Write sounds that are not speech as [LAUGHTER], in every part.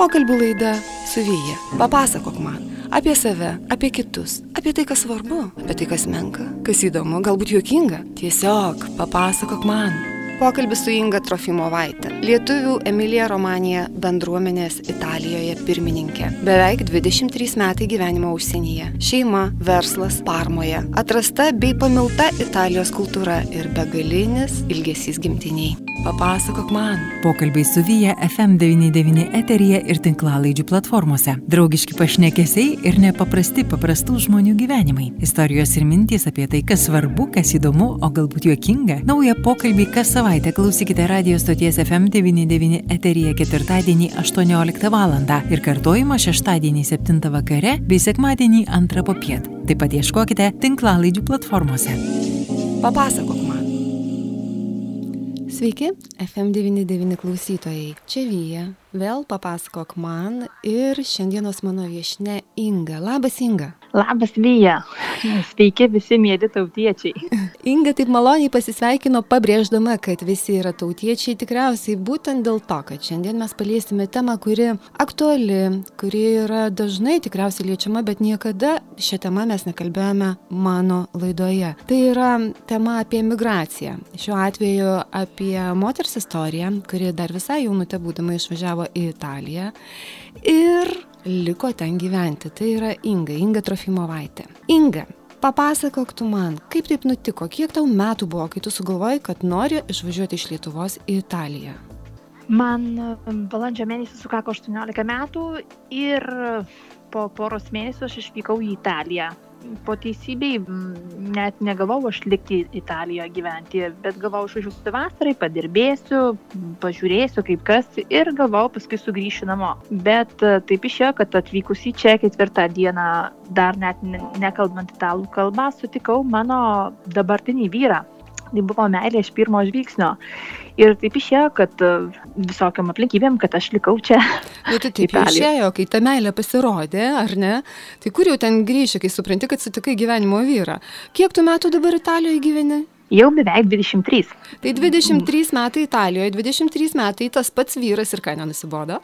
Pokalbių laida su Vyja. Papasakok man apie save, apie kitus, apie tai, kas svarbu, apie tai, kas menka, kas įdomu, galbūt juokinga. Tiesiog papasakok man. Pokalbis su Inga Trofimovaitė, lietuvių Emilija Romanija bendruomenės Italijoje pirmininkė. Beveik 23 metai gyvenimo užsienyje. Šeima, verslas Parmoje. Atrasta bei pamilta Italijos kultūra ir begalinis ilgesys gimtiniai. Papasakok man. Pokalbiai su Vyja FM99 eteryje ir tinklalaidžių platformose. Draugiški pašnekesiai ir nepaprasti paprastų žmonių gyvenimai. Istorijos ir mintys apie tai, kas svarbu, kas įdomu, o galbūt juokinga. Naują pokalbį kas savaitę klausykite radio stoties FM99 eteryje ketvirtadienį 18 val. ir kartojimą šeštadienį 7 vakare bei sekmadienį 2 popiet. Taip pat ieškokite tinklalaidžių platformose. Papasakok. Sveiki, FM99 klausytojai. Čia Vyja, vėl papasakok man ir šiandienos mano viešne Inga. Labas Inga. Labas Vyja. Sveiki visi mėly tautiečiai. Inga taip maloniai pasisveikino, pabrėždama, kad visi yra tautiečiai tikriausiai būtent dėl to, kad šiandien mes paliesime temą, kuri aktuali, kuri yra dažnai tikriausiai liečiama, bet niekada šią temą mes nekalbėjome mano laidoje. Tai yra tema apie migraciją. Šiuo atveju apie moters istoriją, kuri dar visai jaunutė būdama išvažiavo į Italiją. Ir liko ten gyventi. Tai yra Inga, Inga Trofimovaitė. Inga, papasakok tu man, kaip taip nutiko, kiek tau metų buvo, kai tu sugalvojai, kad nori išvažiuoti iš Lietuvos į Italiją. Man balandžio mėnesį sukako 18 metų ir po poros mėnesių aš išvykau į Italiją po teisybei net negalvojau aš likti Italijoje gyventi, bet galvojau išvažiuosiu vasarai, padirbėsiu, pažiūrėsiu kaip kas ir galvojau paskui sugrįšiu namo. Bet taip išėjo, kad atvykusi čia ketvirtą dieną, dar net nekalbant italų kalbą, sutikau mano dabartinį vyrą tai buvo meilė iš pirmo žvilgsnio. Ir taip išėjo, kad e, visokiam aplinkybėm, kad aš likau čia. Nu, tai taip išėjo, kai ta meilė pasirodė, ar ne? Tai kur jau ten grįžti, kai supranti, kad sutikai gyvenimo vyrą? Kiek tu metų dabar Italijoje gyveni? Jau beveik 23. Tai 23 metai Italijoje, 23 metai tas pats vyras ir ką nenusibodo?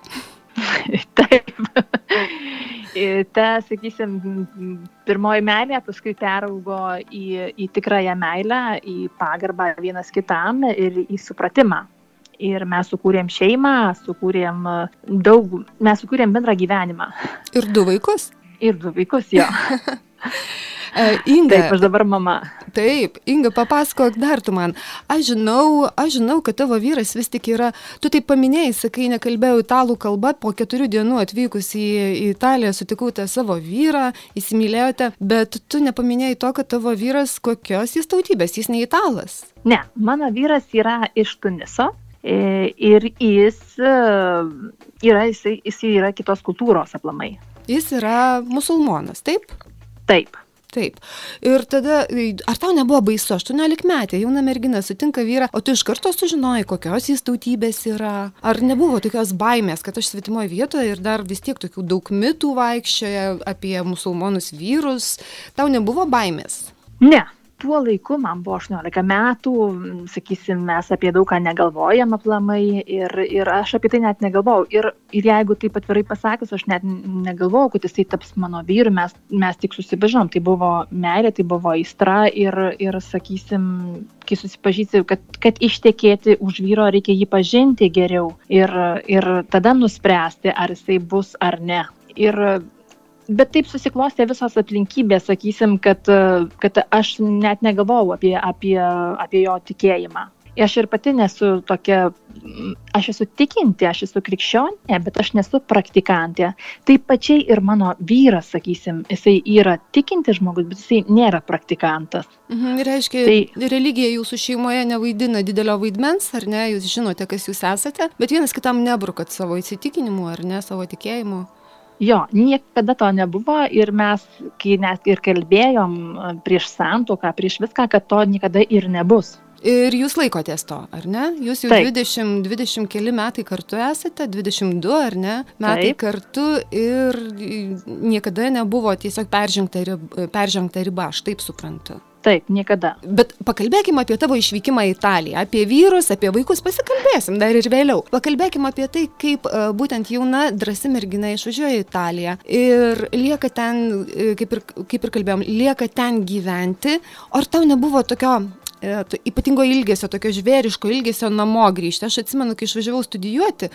[LAUGHS] Taip. [LAUGHS] Ta, sakysim, pirmoji meilė paskui peraugo į, į tikrąją meilę, į pagarbą vienas kitam ir į supratimą. Ir mes sukūrėm šeimą, sukūrėm daug, mes sukūrėm bendrą gyvenimą. Ir du vaikus? Ir du vaikus, jo. [LAUGHS] Inga. Taip, aš dabar mama. Taip, Inga, papasakok dar tu man. Aš žinau, aš žinau, kad tavo vyras vis tik yra, tu taip paminėjai, sakai, nekalbėjau italų kalbą, po keturių dienų atvykus į, į Italiją sutikau tą savo vyrą, įsimylėjote, bet tu nepaminėjai to, kad tavo vyras kokios jis tautybės, jis ne italas. Ne, mano vyras yra iš Tuniso. e, Ir jis e, yra, jis, jis yra kitos kultūros aplamai. Jis yra musulmonas, taip? Taip. Taip. Ir tada, ar tau nebuvo baisu, 18 metė, jauna mergina sutinka vyrą, o tu iš karto sužinojai, kokios jis tautybės yra. Ar nebuvo tokios baimės, kad aš svetimoje vietoje ir dar vis tiek tokių daug mitų vaikščioja apie musulmonus vyrus. Tau nebuvo baimės? Ne, tuo laiku man buvo 18 metų, sakysim, mes apie daug ką negalvojam aplamai ir, ir aš apie tai net negalvojau. Ir, ir jeigu taip atvirai pasakius, aš net negalvojau, kad jisai taps mano vyru, mes, mes tik susipažinom, tai buvo meilė, tai buvo aistra ir, ir sakysim, kai susipažįsi, kad, kad ištekėti už vyro reikia jį pažinti geriau ir, ir tada nuspręsti, ar jisai bus ar ne. Ir bet taip susiklostė visos aplinkybės, sakysim, kad, kad aš net negalvojau apie, apie, apie jo tikėjimą. Aš ir pati nesu tokia, aš esu tikinti, aš esu krikščionė, bet aš nesu praktikantė. Taip pačiai ir mano vyras, sakysim, jisai yra tikinti žmogus, bet jisai nėra praktikantas. Mhm, reiškia, tai religija jūsų šeimoje nevaidina didelio vaidmens, ar ne, jūs žinote, kas jūs esate, bet vienas kitam nebrukat savo įsitikinimu, ar ne, savo tikėjimu. Jo, niekada to nebuvo ir mes, kai net ir kalbėjom prieš santoką, prieš viską, kad to niekada ir nebus. Ir jūs laikotės to, ar ne? Jūs jau Taip. 20, 20 keli metai kartu esate, 22 ar ne? Metai Taip. kartu ir niekada nebuvo tiesiog peržengta riba, peržengta riba, aš taip suprantu. Taip, niekada. Bet pakalbėkime apie tavo išvykimą į Italiją, apie vyrus, apie vaikus, pasikalbėsim dar ir vėliau. Pakalbėkime apie tai, kaip uh, būtent jauna, drasi mergina išvažiuoja į Italiją ir lieka ten, uh, kaip ir, kaip ir kalbėjom, lieka ten gyventi. Ar tau nebuvo tokio E, ypatingo ilgesio, tokio žvėriško ilgesio namo grįžti. Aš atsimenu, kai išvažiavau studijuoti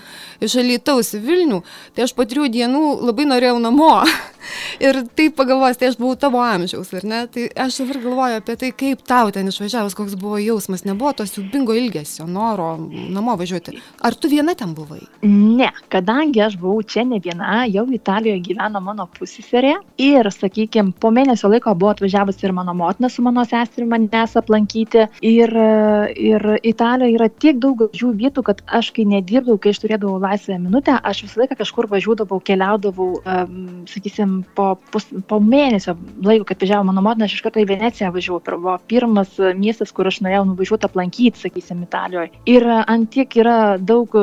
iš Alytaus į Vilnių, tai aš po trijų dienų labai norėjau namo. [LAUGHS] [LAUGHS] ir taip pagalvojęs, tai aš buvau tavo amžiaus, ar ne? Tai aš dabar galvoju apie tai, kaip tau ten išvažiavus, koks buvo jausmas. Nebuvo to siubingo ilgesio, noro namo važiuoti. Ar tu viena ten buvai? Ne, kadangi aš buvau čia ne viena, jau Italijoje gyveno mano pusiserė ir, sakykime, po mėnesio laiko buvo atvažiavusi ir mano motina su mano seserimi manęs aplankyti. Ir, ir Italijoje yra tiek daug gražių vietų, kad aš, kai nedirbdavau, kai aš turėdavau laisvę minutę, aš visą laiką kažkur važiuodavau, keliaudavau, um, sakysim, po, pus, po mėnesio laiko, kad važiavo mano motina, aš iš karto į Veneciją važiavau. Buvo pirmas miestas, kur aš norėjau nuvažiuoti aplankyti, sakysim, Italijoje. Ir ant tiek yra daug,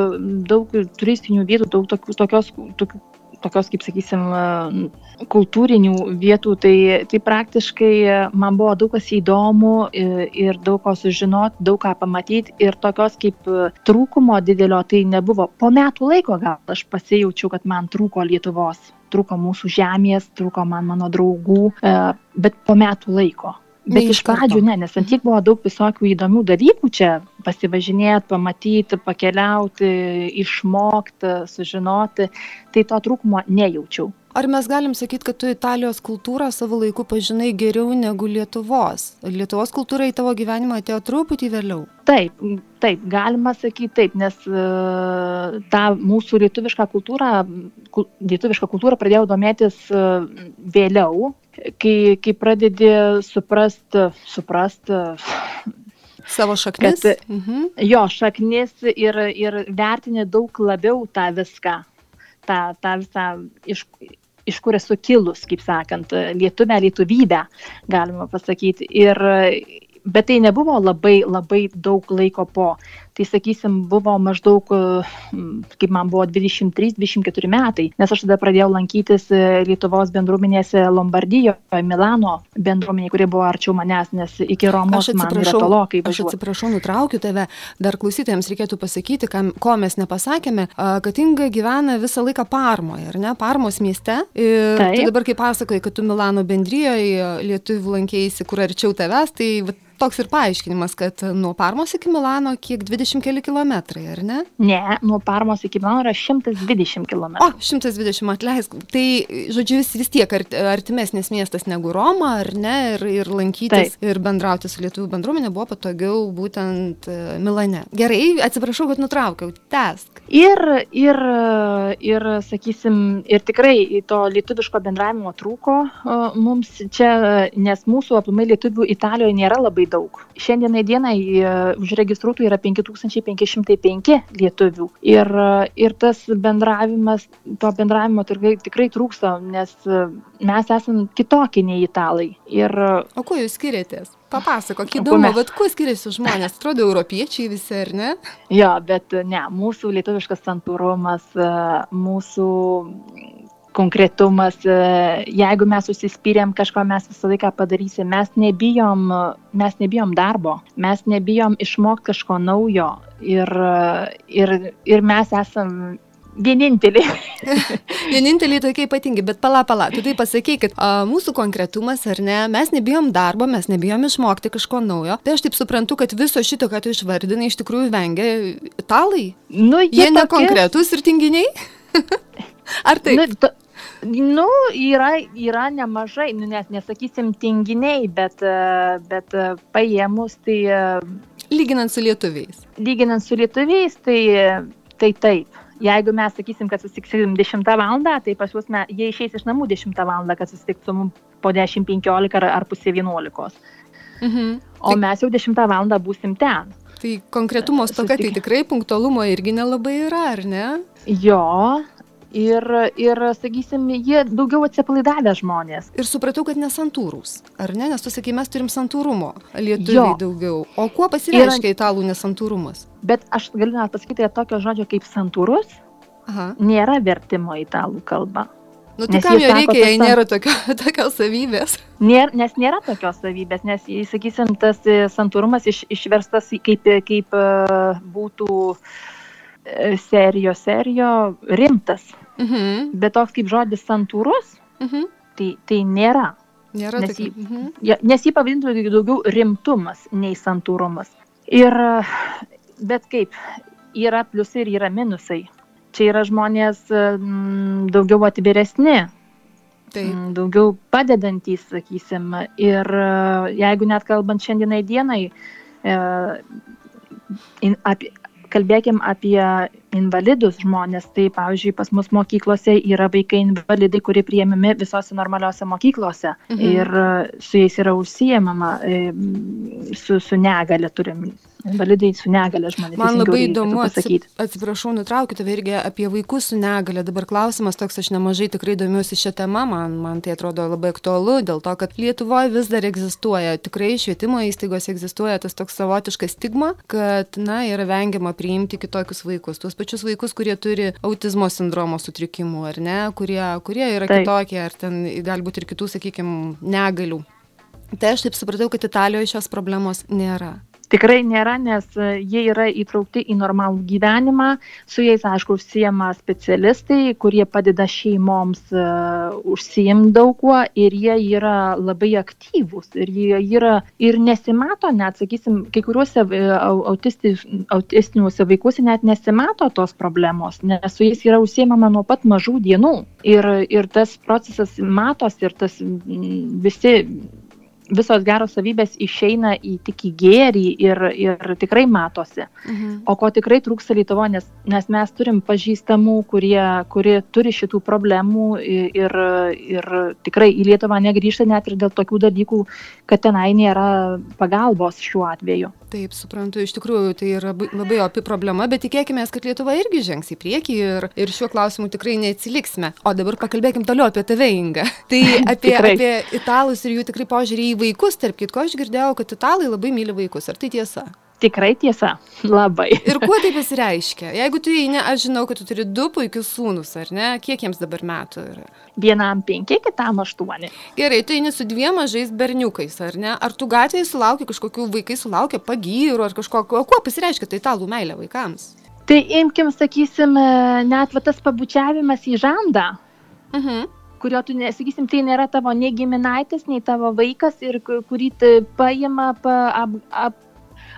daug turistinių vietų, daug tokių, tokios, tokių tokios, kaip sakysim, kultūrinių vietų, tai, tai praktiškai man buvo daug kas įdomu ir, ir daug ko sužinoti, daug ką pamatyti ir tokios kaip trūkumo didelio tai nebuvo. Po metų laiko gal aš pasijaučiau, kad man trūko Lietuvos, trūko mūsų žemės, trūko man mano draugų, e, bet po metų laiko. Bet iš pradžių ne, nes ant tiek buvo daug visokių įdomių dalykų čia pasivažinėti, pamatyti, pakeliauti, išmokti, sužinoti, tai to trūkumo nejaučiau. Ar mes galim sakyti, kad tu Italijos kultūrą savo laiku pažinai geriau negu Lietuvos? Lietuvos kultūra į tavo gyvenimą atėjo truputį vėliau? Taip, taip, galima sakyti taip, nes uh, tą mūsų lietuvišką kultūrą, kul, lietuvišką kultūrą pradėjau domėtis uh, vėliau, kai, kai pradedi suprasti, suprasti savo šaknis. Kad, mhm. Jo, šaknis ir, ir vertini daug labiau tą viską, tą, tą visą iš, iš kur esu kilus, kaip sakant, lietuvę, lietuvybę, galima pasakyti. Ir, bet tai nebuvo labai, labai daug laiko po tai sakysim buvo maždaug kaip man buvo dvidešim trys dvidešim keturi metai nes aš tada pradėjau lankytis e, lietuvos bendruomenėse lombardijoje milano bendruomenėj kuri buvo arčiau manęs nes iki romos man yra tolokai aš atsiprašau nutraukiu tave. Dar klausytojams reikėtų pasakyti kam ko mes nepasakėme kad inga gyvena visą laiką parmoje ar ne? Parmos mieste. Ir tu dabar kai pasakojai kad tu milano bendrijoj lietuvių lankeisi kur arčiau tavęs tai toks ir paaiškinimas, kad nuo Parmos iki Milano kiek 20 keli kilometrai, ar ne? Ne, nuo Parmos iki Milano yra 120 km. O, 120 atleisk. Tai, žodžiu, vis, vis tiek artimesnis miestas negu Roma, ar ne? Ir, ir lankytis Taip. ir bendrauti su lietuvių bendruomenė buvo patogiau būtent e, Milane. Gerai, atsiprašau, kad nutraukiau. Tesk. Ir, ir, ir, sakysim, ir tikrai to lietuviško bendravimo trūko mums čia, nes mūsų aplamai lietuvių Italijoje nėra labai daug. Šiandienai dienai e, užregistruotų yra 5505 lietuvių. Ir, ir tas bendravimas, to bendravimo tikrai, tikrai trūksta, nes mes esame kitokie nei italai. Ir, o kuo jūs skiriatės? Papasakok, įdomu, bet kuo skiriasi žmonės? Atrodo, europiečiai visi, ar ne? Jo, bet ne, mūsų lietuviškas santūrumas, mūsų konkretumas, e, jeigu mes užsispyrėm kažko, mes visą laiką padarysim, mes nebijom, mes nebijom darbo, mes nebijom išmokti kažko naujo ir, ir, ir mes esam vieninteliai. [LAUGHS] vieninteliai tokie ypatingi, bet pala, pala, tu tai pasakai, kad a, mūsų konkretumas ar ne, mes nebijom darbo, mes nebijom išmokti kažko naujo. Tai aš taip suprantu, kad viso šito, ką tu išvardinai, iš tikrųjų vengia italai. Nu, jie jie nekonkretus ir tinginiai? [LAUGHS] Ar tai? Nu, to, Nu, yra, yra nemažai, nu, nes nesakysim tinginiai, bet, bet paėmus tai... Lyginant su lietuviais. Lyginant su lietuviais, tai, tai taip. Jeigu mes sakysim, kad susitiksim 10 val. tai pas juos jie išeis iš namų 10 val. kad susitiksim po 10-15 ar, ar pusė 11. Mhm. O tai... mes jau 10 val. būsim ten. Tai konkretumo stoka, tai tikrai punktualumo irgi nelabai yra, ar ne? Jo, Ir, ir, sakysim, jie daugiau atsipalaidavę žmonės. Ir supratau, kad nesantūrūs, ar ne? Nes tu sakai, mes turim santūrumo, lietuviai jo. daugiau. O kuo pasireiškia ir... italų nesantūrumas? Bet aš galiu net pasakyti, kad tokio žodžio kaip santūrus Aha. nėra vertimo į italų kalbą. Nu, tai kam jo reikia, jei nėra tokio, [LAUGHS] tokios savybės? Nėr, nes nėra tokios savybės, nes, sakysim, tas e, santūrumas iš, išverstas kaip, kaip e, būtų e, serijo, serijo rimtas. Mhm. Bet toks kaip žodis santūrus, mhm. tai, tai nėra. Nėra nes, jį, mhm. nes jį pavadintų daugiau rimtumas nei santūrumas. Ir, bet kaip, yra pliusai ir yra minusai čia yra žmonės mm, daugiau atviresni, Taip. Mm, daugiau padedantys, sakysim. Ir e, jeigu net kalbant šiandienai dienai, e, apie, kalbėkim apie invalidus žmonės, tai pavyzdžiui, pas mus mokyklose yra vaikai invalidai, kurie priėmimi visose normaliuose mokyklose mhm. ir e, su jais yra užsijėmama, su, su negale turim invalidai su negale žmonės. Man labai įdomu, atsiprašau, nutraukiu tave irgi apie vaikus su negale. Dabar klausimas toks, aš nemažai tikrai domiuosi šią temą, man, man tai atrodo labai aktualu, dėl to, kad Lietuvoje vis dar egzistuoja, tikrai švietimo įstaigos egzistuoja tas toks savotiškas stigma, kad, na, yra vengiama priimti kitokius vaikus, tuos pačius vaikus, kurie turi autizmo sindromo sutrikimų, ar ne, kurie, kurie yra Taip. kitokie, ar ten galbūt ir kitų, sakykime, negalių. Tai aš taip supratau, kad Italijoje šios problemos nėra. Tikrai nėra, nes e, jie yra įtraukti į normalų gyvenimą, su jais, aišku, užsijama specialistai, kurie padeda šeimoms uh, užsijimti daug kuo ir jie yra labai aktyvūs. Ir jie yra ir nesimato, net, sakysim, kai kuriuose uh, autistiniuose vaikuose net nesimato tos problemos, nes su jais yra užsijama nuo pat mažų dienų. Ir, ir tas procesas matos ir tas visi visos geros savybės išeina į tik į gėrį ir, ir tikrai matosi. Mhm. O ko tikrai trūksta Lietuvoje, nes, nes mes turim pažįstamų, kurie, kurie turi šitų problemų ir, ir tikrai į Lietuvą negrįžta net ir dėl tokių dalykų, kad tenai nėra pagalbos šiuo atveju. Taip, suprantu, iš tikrųjų tai yra labai opi problema, bet tikėkime, kad Lietuva irgi žengs į priekį ir, ir šiuo klausimu tikrai neatsiliksime. O dabar pakalbėkim toliau apie tave, Inga. [LAUGHS] Tai [LAUGHS] apie, apie italus ir jų tikrai požiūrį į vaikus, tarp kitko, aš girdėjau, kad italai labai myli vaikus. Ar tai tiesa? Tikrai tiesa, [LAUGHS] labai. Ir kuo tai pasireiškia? Jeigu tu įeini, aš žinau, kad tu turi du puikius sūnus, ar ne? Kiek jiems dabar metų yra? Vienam penki, kitam aštuoni. Gerai, tu eini su dviem mažais berniukais, ar ne? Ar tu gatvėje sulaukia kažkokių vaikai sulaukia pagyrų ar kažko, kuo pasireiškia tai italų meilė vaikams? Tai imkim, sakysim, net va tas pabučiavimas į žandą. Mhm. Kurio tu nesakysim, tai nėra tavo nei giminaitis, nei tavo vaikas ir kurį paima, pa, ap, ap,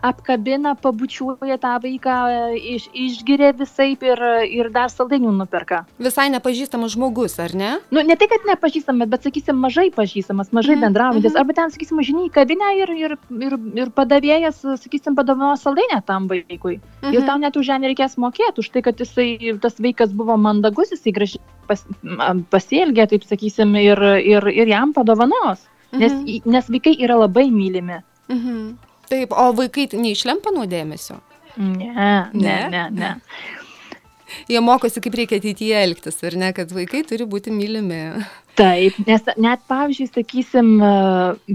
apkabina, pabučiuoja tą vaiką, iš, išgiria visai ir, ir dar saldainių nuperka. Visai nepažįstamas žmogus, ar ne? Nu, ne tai, kad nepažįstamas, bet, sakysim, mažai pažįstamas, mažai mm, bendraujantis. Mm. Arba ten, sakysim, žiniai, kavinę ir, ir, ir, ir padavėjas, sakysim, padovanojo saldainę tam vaikui. Mm -hmm. Ir tau net už ją nereikės mokėti, už tai, kad jisai, tas vaikas buvo mandagus, jisai gražiai pas, pasielgė, taip sakysim, ir, ir, ir jam padovanos. Nes, -hmm. nes vaikai yra labai mylimi. Mhm. Taip, o vaikai neišlempa nuo dėmesio? Ne, ne, ne, ne. Jie mokosi, kaip reikia ateityje elgtis, ar ne, kad vaikai turi būti mylimi. Taip, nes net, pavyzdžiui, sakysim,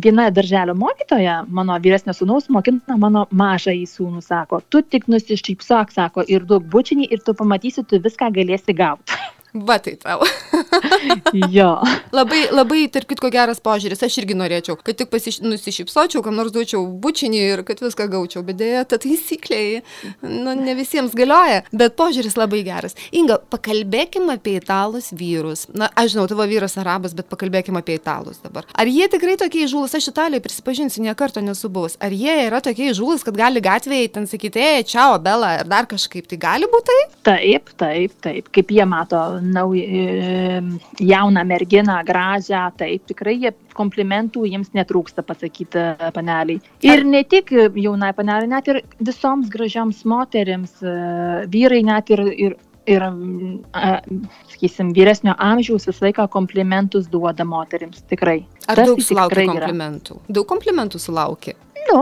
viena darželio mokytoja, mano vyresnio sūnaus mokina mano mažą į sūnų, sako, tu tik nusišypsok, sako, ir duok bučinį ir tu pamatysi, tu viską galėsi gauti. Va tai tau. Jo. Labai, labai, tarp kitko, geras požiūris. Aš irgi norėčiau, kad tik pasiš... nusišypsočiau, kam nors duočiau bučinį ir kad viską gaučiau. Bet dėja, ta taisyklė, nu, ne visiems galioja. Bet požiūris labai geras. Inga, pakalbėkime apie italus vyrus. Na, aš žinau, tavo vyras arabas, bet pakalbėkime apie italus dabar. Ar jie tikrai tokie įžūlus? Aš Italijoje prisipažinsiu, nie karto nesu buvus. Ar jie yra tokie įžūlus, kad gali gatvėje ten sakyti, ei, čia, Bela, ar dar kažkaip. Tai gali būti tai? Taip, taip, taip. Kaip jie mato nauj, e, jauną merginą, gražią, taip tikrai jie komplimentų jiems netrūksta pasakyti e, paneliai. Ir ne tik jaunai paneliai, net ir visoms gražioms moteriams, e, vyrai net ir, ir ir, sakysim, vyresnio amžiaus visą laiką komplimentus duoda moteriams. Tikrai. Ar Tas daug sulaukia komplimentų? Yra. Daug komplimentų sulaukia? Nu,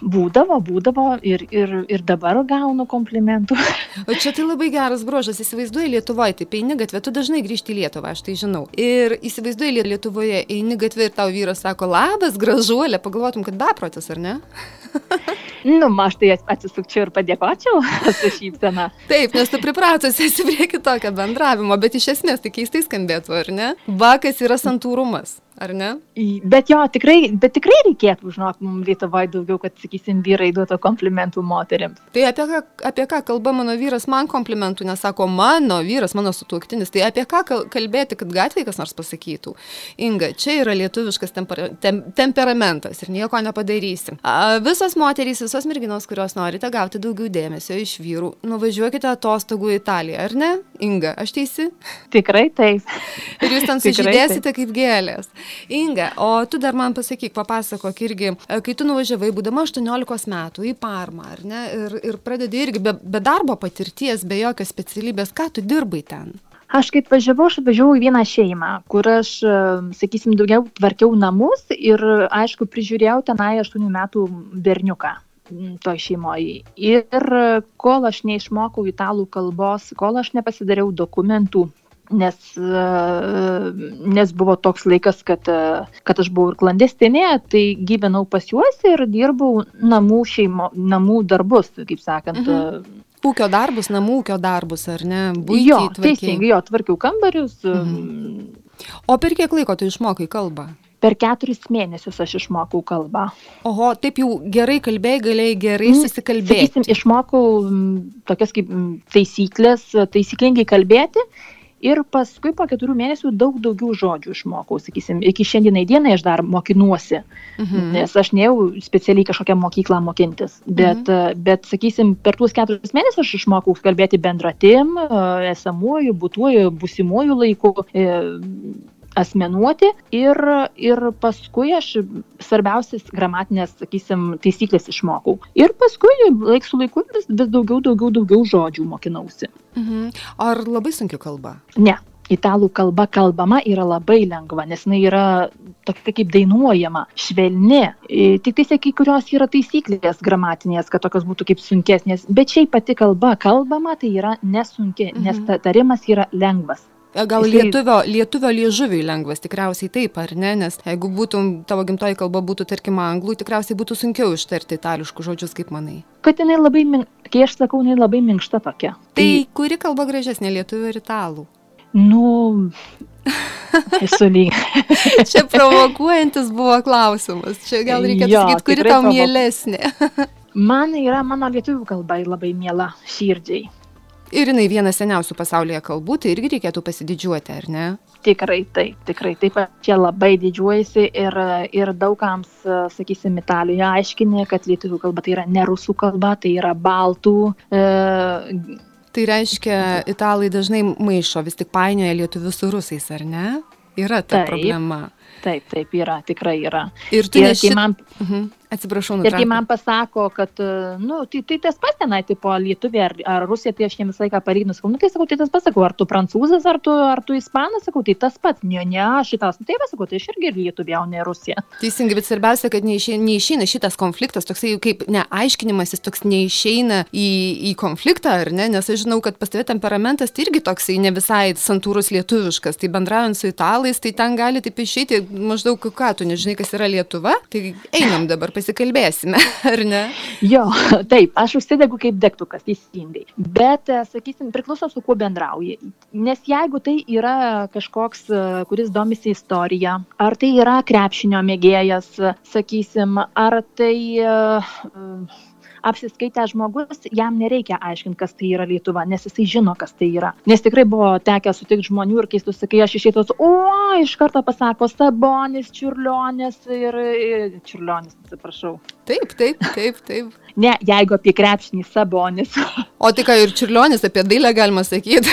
būdavo, būdavo ir, ir, ir dabar gaunu komplimentų. [LAUGHS] O čia tai labai geras brožas, įsivaizduoji Lietuvoje, tai eini gatvė, tu dažnai grįžti į Lietuvą, aš tai žinau. Ir įsivaizduoji Lietuvoje, eini gatvė ir tau vyras sako, labas, gražuolė, pagalvotum, kad beprotis, ar ne? [LAUGHS] Nu, aš tai atsisukčiau ir padėkočiau [LAUGHS] su šypsena. Taip, nes tu pripratusi esi prie kitokio bendravimo, bet iš esmės tai keistai skambėtų, ar ne? Bakas yra santūrumas ar ne? Bet jo, tikrai, bet tikrai reikėtų, žinok, mums Lietuvoje daugiau, kad, sakysim, vyrai duotų komplimentų moteriams. Tai apie ką, apie ką kalba mano vyras, man komplimentų nesako mano vyras, mano sutuoktinis, tai apie ką kalbėti, kad gatvėje kas nors pasakytų. Inga, čia yra lietuviškas tempera, tem, temperamentas ir nieko nepadarysi. A, visos moterys, visos merginos, kurios norite gauti daugiau dėmesio iš vyrų, nuvažiuokite atostogų į Italiją, ar ne? Inga, aš teisi? Tikrai taip. Ir jūs ten sužydėsite kaip gėlės. Inga, o tu dar man pasakyk, papasakok irgi, e, kai tu nuvažiavai, būdama 18 metų į Parmą, ar ne, ir, ir pradedi irgi be, be darbo patirties, be jokios specialybės, ką tu dirbai ten? Aš kaip važiavau, aš važiavau į vieną šeimą, kur aš, e, sakysim, daugiau tvarkiau namus ir, aišku, prižiūrėjau tenai 8 metų berniuką toj šeimoje. Ir kol aš neišmokau italų kalbos, kol aš nepasidariau dokumentų, nes, e, nes buvo toks laikas, kad, e, kad aš buvau ir klandestinė, tai gyvenau pas juos ir dirbau namų, šeimo, namų darbus, kaip sakant. Mhm. Ūkio darbus, namų ūkio darbus, ar ne? Buitį jo, teisingai, jo, tvarkiau kambarius. Mhm. O per kiek laiko tu išmokai kalbą? Per keturis mėnesius aš išmokau kalbą. Oho, taip jau gerai kalbėjai, galėjai gerai mm, susikalbėti. Sakysim, išmokau tokias kaip taisyklės, taisyklingai kalbėti ir paskui po keturių mėnesių daug daugiau žodžių išmokau, sakysim, iki šiandienai dienai aš dar mokinuosi, mhm. nes aš nejau specialiai kažkokią mokyklą mokintis, bet, mhm. bet, sakysim, per tuos keturis mėnesius aš išmokau kalbėti bendratim, esamuoju, būtuoju, busimuoju laiku e, asmenuoti ir, ir paskui aš svarbiausias gramatinės, sakysim, taisyklės išmokau. Ir paskui laik su laiku vis, vis daugiau, daugiau, daugiau žodžių mokinausi. Mhm. Ar labai sunki kalba? Ne. Italų kalba kalbama yra labai lengva, nes jinai yra tokia kaip dainuojama, švelni. Tik tai kai kurios yra taisyklės gramatinės, kad tokios būtų kaip sunkesnės, bet šiaip pati kalba kalbama tai yra nesunki, mhm. nes tarimas yra lengvas. Gal lietuvio, lietuvio liežuviui lengvas, tikriausiai taip, ar ne? Nes jeigu būtum, tavo gimtoji kalba būtų, tarkim, anglų, tikriausiai būtų sunkiau ištarti itališkus žodžius, kaip manai. Kad jinai labai, kai aš sakau, jinai labai minkšta tokia. Tai, tai kuri kalba gražesnė, lietuvio ir italų? Nu, esu lyg. [LAUGHS] Čia provokuojantis buvo klausimas. Čia gal reikėtų sakyti, kuri tau mielesnė. [LAUGHS] Man yra mano lietuvių kalba labai miela širdžiai. Ir jinai viena seniausių pasaulyje kalbų, tai irgi reikėtų pasididžiuoti, ar ne? Tikrai taip, tikrai taip, čia labai didžiuojasi ir, ir daugams, sakysim, Italijoje aiškinė, kad lietuvių kalba tai yra ne rusų kalba, tai yra baltų. E, Tai reiškia, italai dažnai maišo, vis tik painioja lietuvius su rusais, ar ne? Yra ta taip, problema. Taip, taip yra, tikrai yra. Ir tu ir neši... man... Mhm. Atsiprašau, nutraukiu. Ir kai man pasako, kad, na, nu, tai, tai tas pats tenai, tipo, Lietuvė ar, ar Rusija, tai aš jiems visą laiką palyginus, sakau, nu, tai sakau, tai tas pats, sakau, ar tu prancūzas, ar tu, ar tu ispanas, sakau, tai tas pats, ne, ne, šitas, nu, tai va, sakau, tai aš irgi ir Lietuvė, o ne Rusija. Teisingai, bet svarbiausia, kad neišeina, neišeina šitas konfliktas, toksai kaip neaiškinimasis, toks neišeina į, į konfliktą, ar ne, nes aš žinau, kad pas tavę temperamentas tai irgi toksai ne visai santūrus lietuviškas, tai bendraujant su italais, tai ten gali taip išeiti maždaug, ką tu nežinai, kas yra Lietuva, tai einam dabar pasikalbėsime, [LAUGHS] ar ne? Jo, [LAUGHS] taip, aš užsidegu kaip degtukas, teisingai. Bet, e, sakysim, priklauso su kuo bendrauji. Nes jeigu tai yra kažkoks, e, kuris domisi istorija, ar tai yra krepšinio mėgėjas, sakysim, ar tai... Uh, apsiskaitęs žmogus, jam nereikia aiškinti, kas tai yra Lietuva, nes jisai žino, kas tai yra. Nes tikrai buvo tekę sutikti žmonių ir keistų, sakai, aš išeitos, o, iš karto pasako Sabonis, Čiurlionis ir Čiurlionis, atsiprašau. Taip, taip, taip, taip. Ne, jeigu apie krepšinį Sabonis. O tik ir Čiurlionis, apie dailę galima sakyti.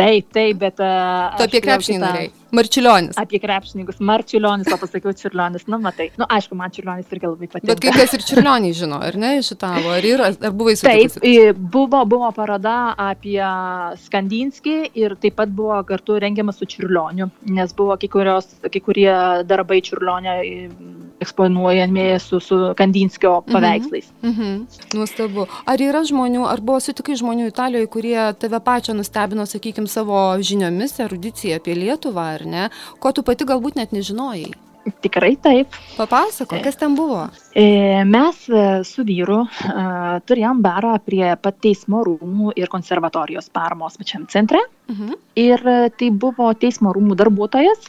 taip, taip, bet... Uh, tu apie krepšinį norėjai. Marčiulionis. Apie krepšininkus. Marčiulionis, o pasakiau Čiurlionis. Nu, matai. Nu, aišku, man Čiurlionis irgi labai patinka. Bet kai kas ir Čiurlionį žino, ar ne, iš italo? Ar, yra, ar buvai su Taip, buvo, buvo paroda apie Skandinskį ir taip pat buvo kartu rengiamas su Čiurlioniu, nes buvo kai, kurios, kai kurie darbai Čiurlionio eksponuojami su, su Kandinskio mhm, paveikslais. Mhm. Mhm. Nuostabu. Ar yra žmonių, ar buvo sutikai žmonių Italijoje, kurie tave pačią nustebino, sakykime, savo žiniomis, erudicija apie Lietuvą, ar ne, ko tu pati galbūt net nežinojai? Tikrai taip. Papasako, kas ten buvo? E, mes e, su vyru turėjom barą prie pat teismo rūmų ir konservatorijos parmos pačiam centre. Mhm. Ir tai buvo teismo rūmų darbuotojas,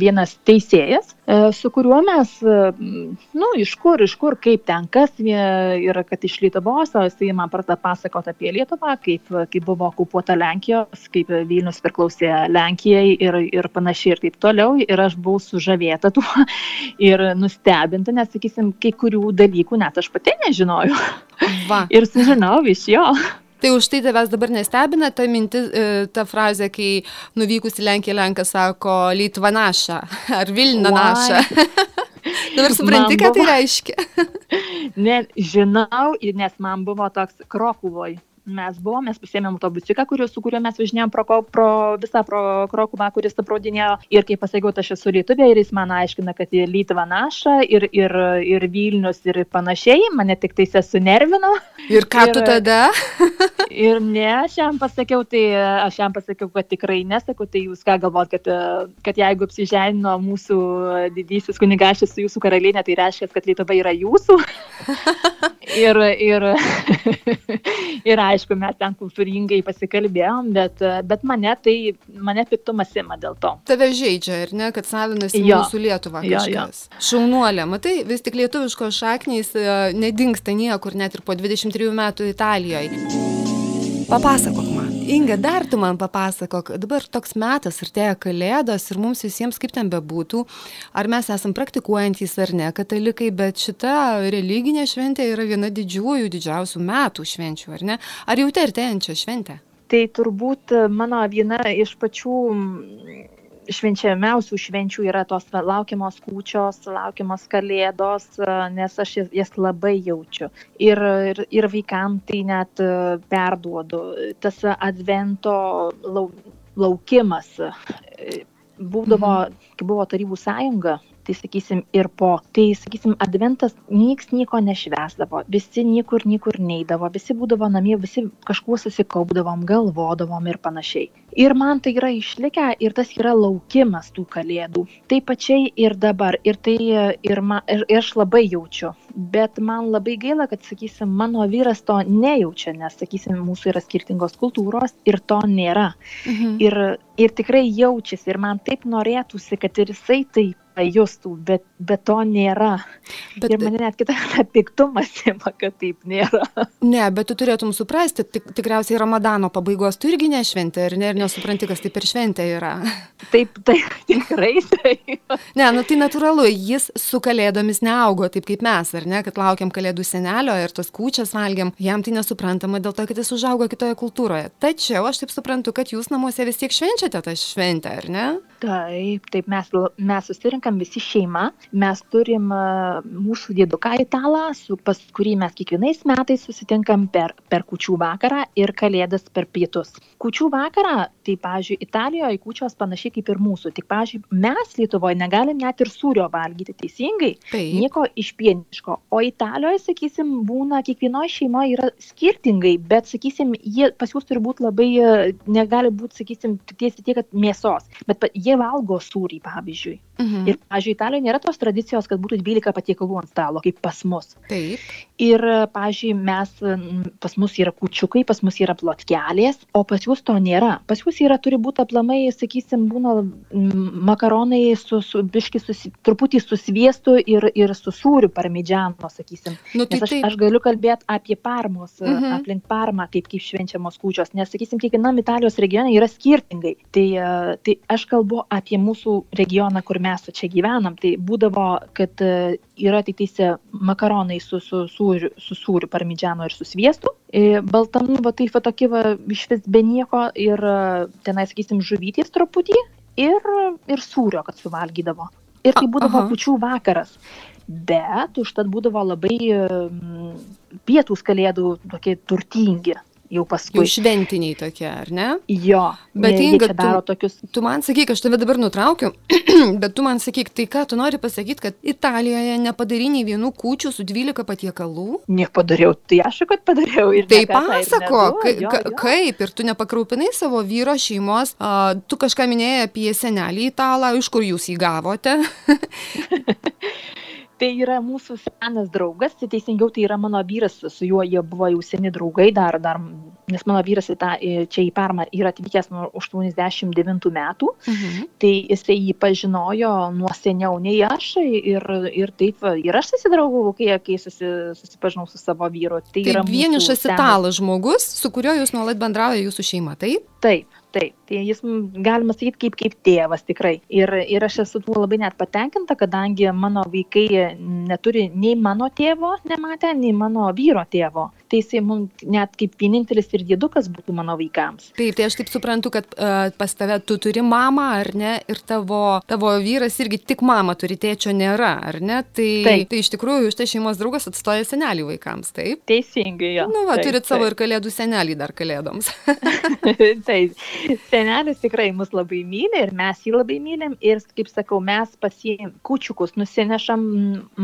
vienas teisėjas, su kuriuo mes, nu, iš kur, iš kur, kaip ten, kas yra, kad iš Lietuvos, o jisai man pradeda pasakoti apie Lietuvą, kaip, kaip buvo okupuota Lenkijos, kaip Vilnius priklausė Lenkijai ir, ir panašiai ir taip toliau. Ir aš buvau sužavėta tuo [LAUGHS] ir nustebinta, nes, sakysim, kai kurių dalykų net aš pati nežinojau. Va. [LAUGHS] ir sužinojau iš jo. Tai už tai tavęs dabar nestebina ta mintis, e, ta frazė, kai nuvykus į Lenkiją Lenkas sako Lytva naša [LAUGHS] ar Vilna naša. [LAUGHS] dabar supranti, ką tai reiškia. ne, žinau, nes man buvo toks Krokuvoj mes buvom, mes pasėmėm autobusiuką, kuriuo, su kuriuo mes važinėjom pro, pro visą pro Krokuvą, kuris aprodinėjo. Ir kaip pasakiau, aš esu Lietuvė ir jis man aiškina, kad į Lietuvą naša ir, ir, ir Vilnius ir panašiai. Mane tik tai sunervino. Ir ką ir, tu tada? [LAUGHS] ir ne, aš jam pasakiau, tai aš jam pasakiau, kad tikrai nesakau, tai jūs ką galvot, kad, kad jeigu apsiženino mūsų didysis kunigašis su jūsų karalienė, tai reiškia, kad Lietuva yra jūsų. [LAUGHS] ir, ir, [LAUGHS] ir aišku, aišku, mes ten kultūringai pasikalbėjom, bet, bet mane tai, mane piktumas ima dėl to. Tave žaidžia, ar ne, kad savinasi jo. mūsų Lietuvą. Jo, jo. Šaunuolė, matai, vis tik lietuviškos šaknys e, nedingsta niekur, net ir po 23 metų Italijoje. Papasakok man. Inga, dar tu man papasakok, dabar toks metas artėja kalėdos ir mums visiems, kaip ten bebūtų, ar mes esam praktikuojantys ar ne katalikai, bet šita religinė šventė yra viena didžiųjų, didžiausių metų švenčių, ar ne? Ar jau tai artėjančia šventė? Tai turbūt mano viena iš pačių švenčiamiausių švenčių yra tos laukiamos kūčios, laukiamos kalėdos, e, nes aš jas, labai jaučiu. Ir, ir, ir vaikam tai net e, perduodu. Tas advento laukimas e, būdavo, mhm. kai buvo Tarybų sąjunga, tai sakysim ir po. Tai sakysim adventas nieks nieko nešvęsdavo. Visi niekur niekur neidavo. Visi būdavo namie visi kažkuo susikaupdavom galvodavom ir panašiai. Ir man tai yra išlikę ir tas yra laukimas tų kalėdų. Taip pačiai ir dabar. Ir tai ir ma ir ir aš labai jaučiu. Bet man labai gaila kad sakysim mano vyras to nejaučia nes sakysim mūsų yra skirtingos kultūros ir to nėra. Mhm. ir ir tikrai jaučiasi. Ir man taip norėtųsi kad ir jisai tai pajustų, bet, bet to nėra. Bet, ir mane net kitą [LAUGHS] piktumas ima, kad taip nėra. Ne, bet tu turėtum suprasti, tik, tikriausiai Ramadano pabaigos tu irgi nešventė ir, ne, ir nesupranti, kas tai per šventė yra. [LAUGHS] Taip, taip, tikrai taip. Ne, nu tai natūralu, jis su kalėdomis neaugo taip kaip mes, ar ne, kad laukiam kalėdų senelio ir tos kūčias valgiam, jam tai nesuprantama dėl to, kad jis užaugo kitoje kultūroje. Tačiau aš taip suprantu, kad jūs namuose vis tiek švenčiate tą šventę, ar ne? Taip, taip, mes, mes susirinkam visi šeima, mes turim mūsų dėduką italą, su, pas kurį mes kiekvienais metais susitinkam per, per kučių vakarą ir kalėdas per pietus. Kučių vakarą, tai, pažiūrėjau, Italijoje kučios panašiai kaip ir mūsų, tik, pažiūrėjau, mes Lietuvoje negalim net ir sūrio valgyti teisingai, taip. nieko iš pieniško, o Italijoje, sakysim, būna kiekvienoje šeimoje yra skirtingai, bet, sakysim, jie pas jūs turi būti labai, negali būti, sakysim, tiesiai tiek, kad mėsos, bet jie valgo sūrį, pavyzdžiui. Mhm. Ir, pavyzdžiui, Italijoje nėra tos tradicijos, kad būtų 12 patiekalų ant stalo, kaip pas mus. Taip. Ir, pavyzdžiui, mes, pas mus yra kučiukai, pas mus yra plotkelės, o pas jūs to nėra. Pas jūs yra, turi būti aplamai, sakysim, būna makaronai su, su biški, susi, truputį su sviestu ir, ir su sūriu parmidžiano, sakysim. Nu, tai, aš, aš galiu kalbėti apie parmos, mhm. aplink parmą, kaip, kaip švenčiamos kučios, nes, sakysim, kiekvienam Italijos regione yra skirtingai. Tai, tai aš kalbu apie mūsų regioną, kur mes čia gyvenam, tai būdavo, kad e, yra tik teisė makaronai su, su, sūriu, su sūriu parmidžiano ir su sviestu. E, baltam, va taip, va tokie, va, iš vis be nieko ir e, tenai, sakysim, žuvytės truputį ir, ir sūrio, kad suvalgydavo. Ir tai būdavo pučių vakaras. Bet užtat būdavo labai pietus kalėdų tokie turtingi jau paskui. Jau šventiniai tokie, ar ne? Jo. Bet Inga, tu, tokius... tu man sakyk, aš tave dabar nutraukiu, [CLEARS THROAT] bet tu man sakyk, tai ką tu nori pasakyti, kad Italijoje nepadary nei vienų kūčių su 12 patiekalų? Nepadariau, tai aš, kad padariau. Tai pasako, ka, ka, kaip ir tu nepakraupinai savo vyro šeimos, a, tu kažką minėjai apie senelį italą, iš kur jūs jį gavote? [LAUGHS] tai yra mūsų senas draugas, tai teisingiau tai yra mano vyras, su juo jie buvo jau seni draugai, dar, dar nes mano vyras į tą, čia į Parmą yra atvykęs nuo 89 metų, mhm. tai jisai jį pažinojo nuo seniau nei aš ir, ir taip, ir aš susidraugavau, kai, kai susi, susipažinau su savo vyru. Tai, tai vienišas italas žmogus, su kuriuo jūs nuolat bendrauja jūsų šeima, taip? Taip, taip tai jis galima sakyt kaip kaip tėvas tikrai ir ir aš esu tuo labai net patenkinta kadangi mano vaikai neturi nei mano tėvo nematę nei mano vyro tėvo tai jisai mum net kaip vienintelis ir dėdukas būtų mano vaikams. Taip, tai aš taip suprantu, kad uh, pas tave tu turi mamą, ar ne, ir tavo, tavo vyras irgi tik mamą turi, tėčio nėra, ar ne? Tai, taip. tai iš tikrųjų iš tai šeimos draugas atstoja senelį vaikams, taip? Teisingai, jo. Nu, va, taip, turit savo taip. ir kalėdų senelį dar kalėdoms. [LAUGHS] taip, senelis tikrai mus labai myli ir mes jį labai mylim ir, kaip sakau, mes pasiėm kučiukus nusinešam,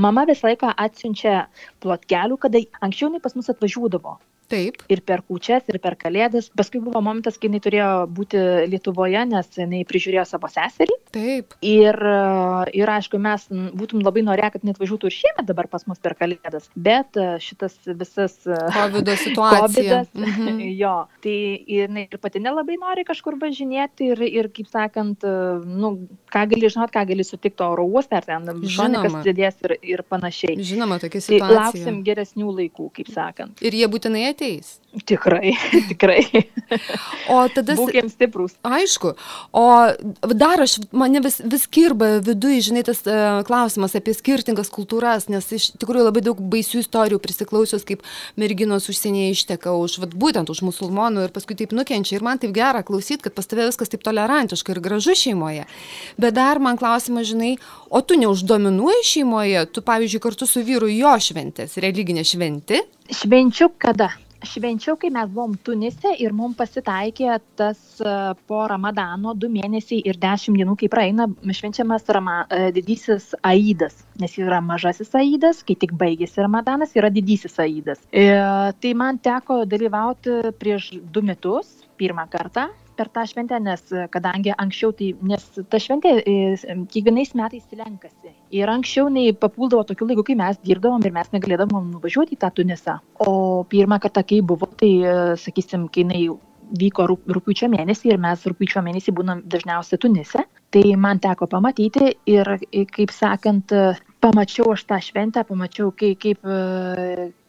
mama visą laiką atsiunčia plotkelių, kada anksčiau jinai pas mus atvažiuodavo. Taip. Ir per kūčias, ir per kalėdas. Paskui buvo momentas, kai jinai turėjo būti Lietuvoje, nes jinai prižiūrėjo savo seserį. Taip. Ir, ir aišku, mes būtum labai norėję, kad net važiuotų ir šiemet dabar pas mus per kalėdas. Bet šitas visas... COVID [LAUGHS] situacija. COVID, mhm. [LAUGHS] jo. Tai jinai ir pati nelabai nori kažkur važinėti ir, ir kaip sakant, nu, ką gali žinot, ką gali sutikti oro uoste, ar ten šonikas didės ir, ir panašiai. Žinoma, tokia situacija. Tai lauksim geresnių laikų, kaip sakant. Ir jie būtinai ateis. Tikrai, [LAUGHS] tikrai. O tada... Būkėm stiprus. Aišku. O dar aš, mane vis, vis kirba viduje, žinai, tas uh, klausimas apie skirtingas kultūras, nes iš tikrųjų labai daug baisių istorijų prisiklausius, kaip merginos užsienyje išteka už, vat, būtent už musulmonų ir paskui taip nukenčia. Ir man taip gera klausyti, kad pas tave viskas taip tolerantiška ir gražu šeimoje. Bet dar man klausimas, žinai, o tu neuždominuoji šeimoje, tu pavyzdžiui kartu su vyru jo šventės, religinė šventi? Švenčiu kada? Švenčiau, kai mes buvom Tunise ir mums pasitaikė tas e, po Ramadano du mėnesiai ir dešimt dienų, kai praeina švenčiamas Rama, e, didysis Aidas, nes yra mažasis Aidas, kai tik baigėsi Ramadanas, yra didysis Aidas. E, tai man teko dalyvauti prieš du metus, pirmą kartą per tą šventę, nes kadangi anksčiau tai, nes ta šventė kiekvienais metais lenkasi. Ir anksčiau nei papuldavo tokiu laiku, kai mes dirbdavom ir mes negalėdavom nuvažiuoti į tą Tunisą. O pirmą kartą, kai buvo, tai, sakysim, kai jinai vyko rūpiučio mėnesį ir mes rūpiučio mėnesį būnam dažniausiai Tunise, tai man teko pamatyti ir, kaip sakant, pamačiau aš tą šventę, pamačiau, kaip, kaip,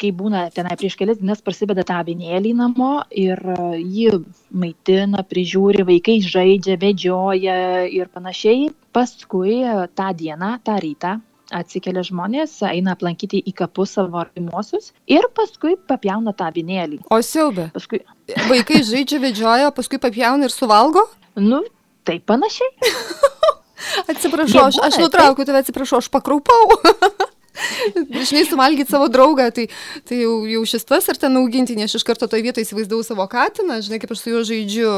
kaip būna tenai prieš kelias dienas prasideda tą avinėlį namo ir jį maitina, prižiūri, vaikai žaidžia, vedžioja ir panašiai. Paskui tą dieną, tą rytą atsikelia žmonės, eina aplankyti į kapus savo artimuosius ir paskui papjauna tą avinėlį. O siaubė. Paskui... Vaikai žaidžia, vedžioja, paskui papjauna ir suvalgo? Nu, tai panašiai. [LAUGHS] Atsiprašau, aš, aš nutraukiu tave, atsiprašau, aš pakraupau. [LAUGHS] Žinai, suvalgyti savo draugą, tai, tai jau, jau šis tas ar ten augintinė, aš iš karto toje vietoje įsivaizdavau savo katiną, žinai, kaip aš su juo žaidžiu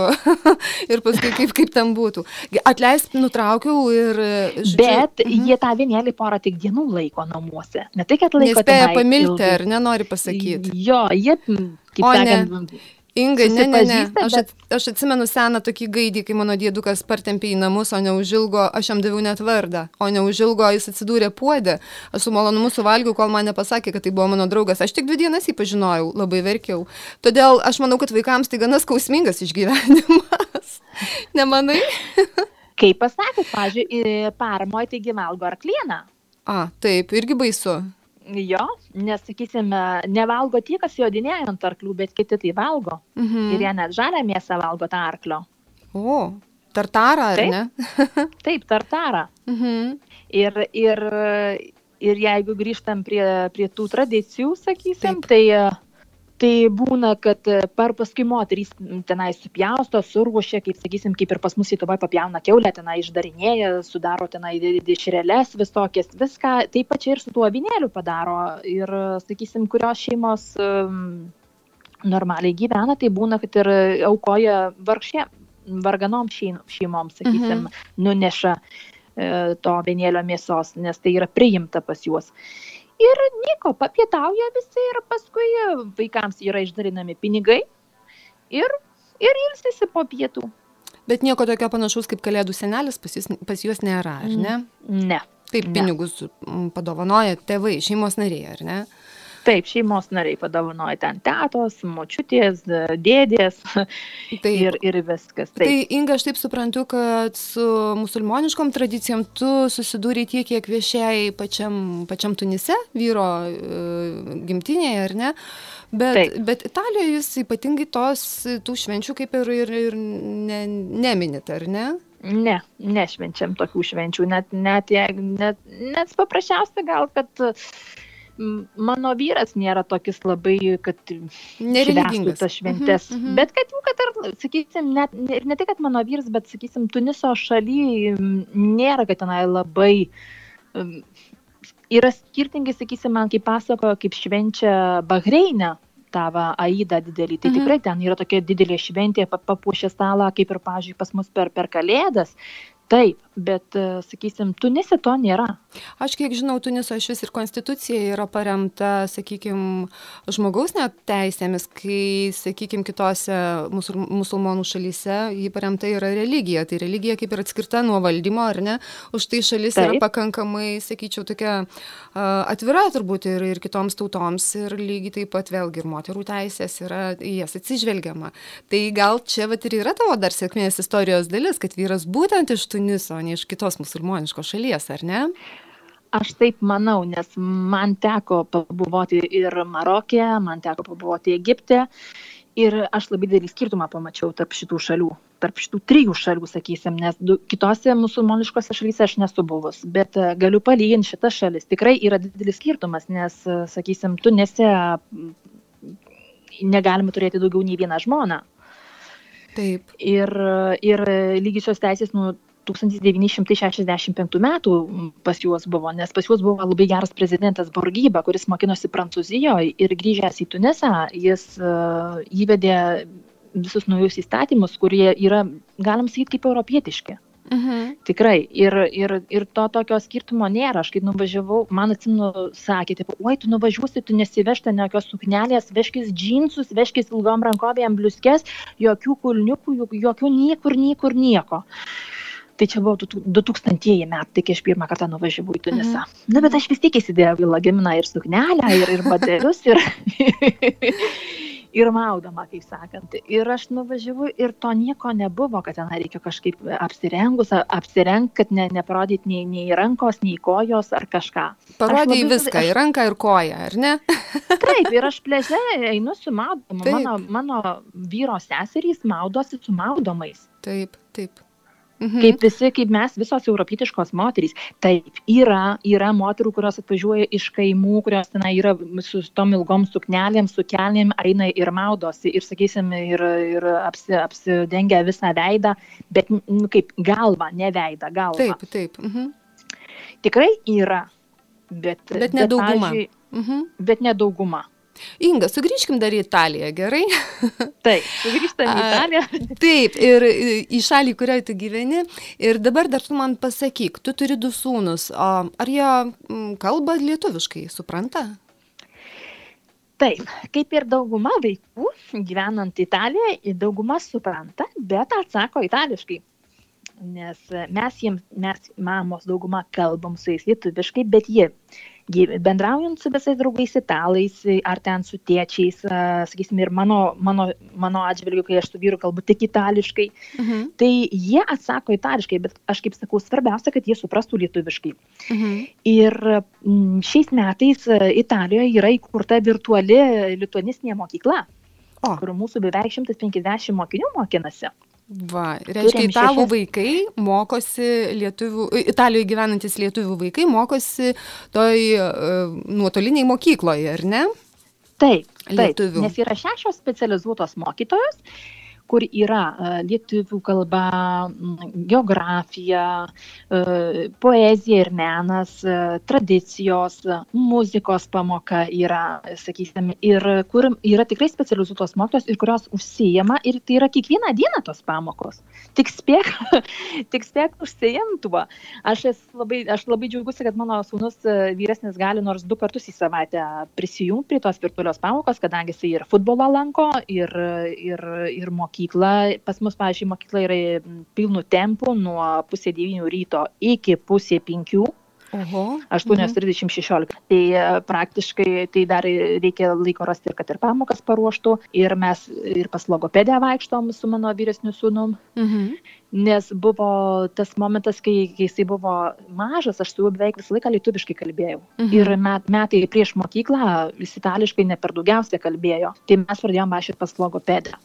[LAUGHS] ir paskui kaip, kaip ten būtų. Atleisk, nutraukiau ir... Žodžiu, Bet mhm. jie tą vienėlį porą tik dienų laiko namuose. Ne tai, kad laiko. Nespėja pamilti, ilgai. ar nenori pasakyti. Jo, jie, kaip o sakant, ne Inga, ne, ne, ne. Aš, at, aš atsimenu seną tokį gaidį, kai mano dėdukas partempė į namus, o neužilgo, aš jam daviau net vardą, o neužilgo jis atsidūrė puodė. Aš su malonumu suvalgiau, kol man nepasakė, kad tai buvo mano draugas. Aš tik dvi dienas jį pažinojau, labai verkiau. Todėl aš manau, kad vaikams tai gana skausmingas išgyvenimas. [LAUGHS] Nemanai? [LAUGHS] Kaip pasakė, pažiūrėjau, paramoje taigi valgo arklieną. A, taip, irgi baisu. Jo, nes, sakysime, nevalgo tie, kas jodinėja ant arklių, bet kiti tai valgo. Mhm. Ir jie net žalę mėsą valgo tą arklio. O, tartarą, ar Taip? ne? [LAUGHS] Taip, tartarą. Mhm. Ir, ir, ir jeigu grįžtam prie, prie tų tradicijų, sakysim, Taip. tai tai būna kad e, par paskui moterys tenai supjausto suruošia kaip sakysim kaip ir pas mus lietuvoj papjauna kiaulę tenai išdarinėja sudaro tenai dešreles visokias viską taip pat čia ir su tuo avinėliu padaro ir sakysim kurios šeimos normaliai gyvena tai būna kad ir aukoja vargšė varganom šeimom sakysim mhm. nuneša e, to avinėlio mėsos nes tai yra priimta pas juos ir nieko, papietauja visi ir paskui vaikams yra išdalinami pinigai ir, ir ilsisi po pietų. Bet nieko tokio panašaus kaip kalėdų senelis pas, jūs, pas juos nėra, ar ne? Ne, Taip, pinigus padovanoja tėvai, šeimos nariai, ar ne? Taip, šeimos nariai padovanoja ten tetos, močiutės, dėdės Taip. ir, ir viskas. Taip. Tai Inga, aš taip suprantu, kad su musulmoniškom tradicijom tu susidūrė tiek, kiek viešiai pačiam, pačiam Tunise, vyro e, gimtinėje, ar ne? Bet, Taip. bet Italijoje jūs ypatingai tos, tų švenčių kaip ir, ir, ir ne, neminit, ar ne? Ne, nešvenčiam tokių švenčių, net, net, net, net paprasčiausia gal, kad mano vyras nėra tokis labai, kad švęstų tas šventes. Mm -hmm. Bet kad jau, kad ir, sakysim, net, ir ne tik, kad mano vyras, bet, sakysim, Tuniso šaly nėra, kad tenai labai yra skirtingai, sakysim, man kaip pasakojo, kaip švenčia Bahreinę tavo Aida didelį. Tai mhm. tikrai ten yra tokia didelė šventė, papuošė stalą, kaip ir, pažiūrėjau, pas mus per, per Kalėdas taip bet e, sakysim tunise to nėra. Aš kiek žinau tuniso išvis ir konstitucija yra paremta sakykim žmogaus net teisėmis kai sakykim kitose musul musulmonų šalyse ji paremta yra religija. Tai religija kaip ir atskirta nuo valdymo ar ne? Už tai šalis yra pakankamai sakyčiau tokia atvira turbūt ir ir kitoms tautoms. Ir lygiai taip pat vėlgi ir moterų teisės yra jas atsižvelgiama. Tai gal čia vat ir yra tavo dar sėkmės istorijos dalis kad vyras būtent iš Tuniso, ne iš kitos musulmoniškos šalies, ar ne? Aš taip manau, nes man teko pabuvoti ir Marokė, man teko pabuvoti Egipte ir aš labai didelį skirtumą pamačiau tarp šitų šalių, tarp šitų trijų šalių, sakysim, nes du, kitose musulmoniškose šalyse aš nesu buvus, bet e, galiu palyginti šitas šalis. Tikrai yra didelis skirtumas, nes, e, sakysim, tu nesi, negalima turėti daugiau nei vieną žmoną. Taip. Ir, ir lygiosios teisės nuo 1965 metų pas juos buvo, nes pas juos buvo labai geras prezidentas Borgyba, kuris mokinosi Prancūzijoje ir grįžęs į Tunisą, jis uh, įvedė visus naujus įstatymus, kurie yra, galim sakyti, kaip europietiški. Mhm. Tikrai. Ir, ir, ir to tokio skirtumo nėra. Aš kai nuvažiavau, man atsimenu, sakė, taip, oi, tu nuvažiuosi, tu nesivežti jokios suknelės, vežkis džinsus, vežkis ilgom rankovėm bliuskės, jokių kulniukų, jokių niekur, niekur nieko. Tai čia buvo 2000 metai, kai aš pirmą kartą nuvažiavau į Tunisą. Mhm. Na, bet aš vis tiek įsidėjau į lagaminą ir suknelę, ir, ir batelius, ir, [LAUGHS] ir maudama, kaip sakant. Ir aš nuvažiavau ir to nieko nebuvo, kad ten reikia kažkaip apsirengus, apsirengti, kad ne, neparodyti nei, nei rankos, nei kojos ar kažką. Parodai viską, aš... ir ranką, ir koją, ar ne? [LAUGHS] Taip, ir aš pleže einu su maudomu. Mano, mano vyro seserys maudosi su maudomais. Taip, taip. Mhm. Kaip visi, kaip mes, visos europietiškos moterys. Taip, yra, yra moterų, kurios atvažiuoja iš kaimų, kurios ten yra su tom ilgom suknelėm, su kelnėm, eina ir maudosi, ir, sakysim, ir, ir apsi, apsidengia visą veidą, bet nu, kaip galva, ne veidą, galva. Taip, taip. Mhm. Tikrai yra, bet, bet nedauguma. Bet, mhm. bet nedauguma. Inga, sugrįžkim dar į Italiją, gerai? [LAUGHS] Taip, sugrįžtam į Italiją. [LAUGHS] Taip, ir į šalį, kurioje tu gyveni. Ir dabar dar tu man pasakyk, tu turi du sūnus, ar jie kalba lietuviškai, supranta? Taip, kaip ir dauguma vaikų gyvenant Italijoje, dauguma supranta, bet atsako itališkai. Nes mes jiems, mes mamos dauguma kalbam su jais lietuviškai, bet jie bendraujant su visais draugais italais ar ten su tėčiais, sakysim, ir mano, mano, mano atžvilgiu, kai aš su vyru kalbu tik itališkai, mhm. tai jie atsako itališkai, bet aš kaip sakau, svarbiausia, kad jie suprastų lietuviškai. Mhm. Ir šiais metais Italijoje yra įkurta virtuali lituanistinė mokykla, o. kur mūsų beveik 150 mokinių mokinasi. Va, reiškia, italų šešias... vaikai mokosi lietuvių, Italijoje gyvenantis lietuvių vaikai mokosi toj uh, nuotoliniai mokykloje, ar ne? Taip, taip, lietuvių. nes yra šešios specializuotos mokytojos kur yra e, lietuvių kalba, geografija, e, poezija ir menas, e, tradicijos, muzikos pamoka yra, sakysime, ir kur yra tikrai specializuotos mokytos ir kurios užsijama ir tai yra kiekvieną dieną tos pamokos. Tik spėk, [LAUGHS] tik spėk užsijam tuo. Aš, labai, aš labai džiaugiuosi, kad mano sūnus vyresnis gali nors du kartus į savaitę prisijungti prie tos virtualios pamokos, kadangi jis ir futbolą lanko, ir, ir, ir mokykla mokykla pas mus pavyzdžiui mokykla yra pilnu tempu nuo pusė devynių ryto iki pusė penkių Oho. 8.30-16. Tai e, praktiškai tai dar reikia laiko rasti, kad ir pamokas paruoštų. Ir mes ir pas logopedę vaikštom su mano vyresniu sūnum. Mhm. Nes buvo tas momentas, kai, kai jisai buvo mažas, aš su juo beveik visą laiką lietuviškai kalbėjau. Mhm. Ir met, metai prieš mokyklą jis itališkai ne per daugiausia kalbėjo. Tai mes pradėjome važiuoti pas logopedę.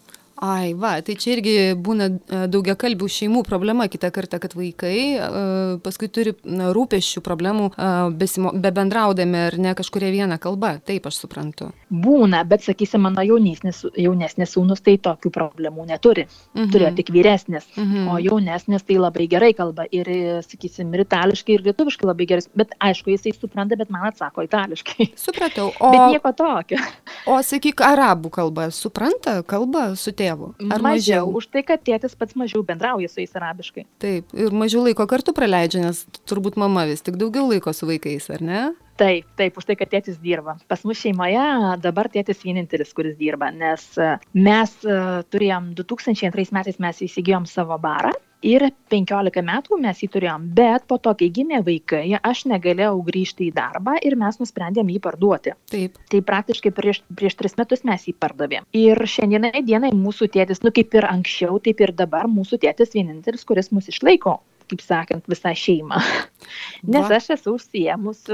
Ai, va, tai čia irgi būna e, daugia kalbių šeimų problema kitą kartą, kad vaikai e, paskui turi rūpeščių problemų e, besimo, be bendraudami ar ne kažkuria viena kalba, taip aš suprantu. Būna, bet sakysim, mano jaunesnis, jaunesnis sūnus tai tokių problemų neturi. Mhm. Turėjo tik vyresnis, mhm. o jaunesnis tai labai gerai kalba ir, sakysim, ir itališkai, ir lietuviškai labai gerai, bet aišku, jisai supranta, bet man atsako itališkai. Supratau, [LAUGHS] o... Bet nieko tokio. O sakyk, arabų kalba supranta, kalba su tėvu tėvu? Ar mažiau? mažiau? Už tai, kad tėtis pats mažiau bendrauja su jais arabiškai. Taip, ir mažiau laiko kartu praleidžia, nes turbūt mama vis tik daugiau laiko su vaikais, ar ne? Taip, taip, už tai, kad tėtis dirba. Pas mus šeimoje dabar tėtis vienintelis, kuris dirba, nes mes turėjom 2002 metais mes įsigijom savo barą ir 15 metų mes jį turėjom, bet po to, kai gimė vaikai, aš negalėjau grįžti į darbą ir mes nusprendėm jį parduoti. Taip. Tai praktiškai prieš, prieš 3 metus mes jį pardavėm. Ir šiandienai dienai mūsų tėtis, nu kaip ir anksčiau, taip ir dabar mūsų tėtis vienintelis, kuris mus išlaiko kaip sakant, visą šeimą. Nes Va. aš esu užsiemus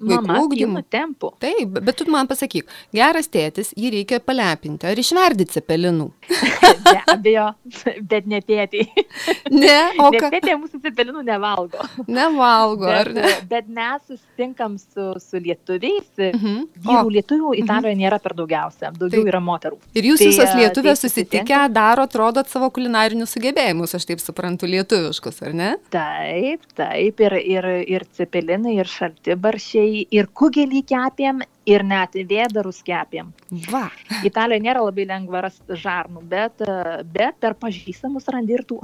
mama pilnu tempu. Taip, bet tu man pasakyk, geras tėtis, jį reikia palepinti ar išverdyti cepelinų. [LAUGHS] Be abejo, bet ne tėtį. Ne, o ką? Tėtė mūsų cepelinų nevalgo. Nevalgo, bet, ar ne? Bet mes susitinkam su, su lietuviais. Mhm. Vyrų lietuvių mhm. Italijoje nėra per daugiausia, daugiau taip. yra moterų. Ir jūs tai, visos lietuvės tai susitikę daro, atrodot savo kulinarinius sugebėjimus, aš taip suprantu, lietuviškus, ar ne? Taip, taip, ir, ir, ir cepelinai, ir šaltibaršiai, ir kugelį kepėm, ir net vėdarus kepėm. Va. Italijoje nėra labai lengva rasti žarnų, bet, bet per pažįstamus randi ir tų.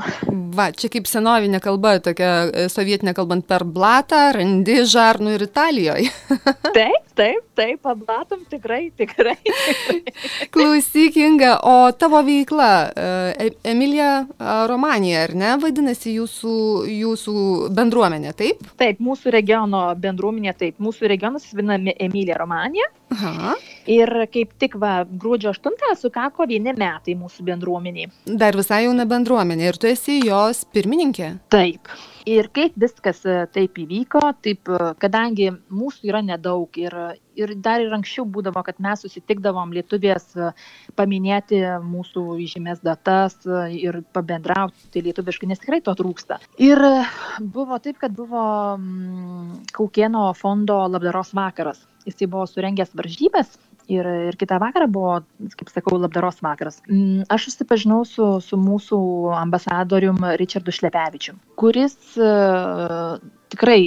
Va, čia kaip senovinė kalba, tokia e, sovietinė kalbant per blatą, randi žarnų ir Italijoje. [LAUGHS] taip, taip, taip, pablatom tikrai, tikrai. [LAUGHS] Klausyk, Inga, o tavo veikla, e, Emilija Romanija, ar ne, vadinasi jūsų, jūsų bendruomenė, taip? Taip, mūsų regiono bendruomenė, taip, mūsų regionas vadinami Emilija Romanija. Ispaniją. Aha. Ir kaip tik va, gruodžio 8 sukako vieni metai mūsų bendruomeniai. Dar visai jauna bendruomenė ir tu esi jos pirmininkė. Taip. Ir kaip viskas e, taip įvyko, taip, e, kadangi mūsų yra nedaug ir, ir dar ir anksčiau būdavo, kad mes susitikdavom lietuvės e, paminėti mūsų žymės datas ir pabendrauti lietuviškai, nes tikrai to trūksta. Ir buvo taip, kad buvo mm, Kaukieno fondo labdaros vakaras jisai buvo surengęs varžybas ir, ir kitą vakarą buvo, kaip sakau, labdaros vakaras. Mm, aš susipažinau su, su mūsų ambasadorium Richardu Šlepevičiu, kuris uh, tikrai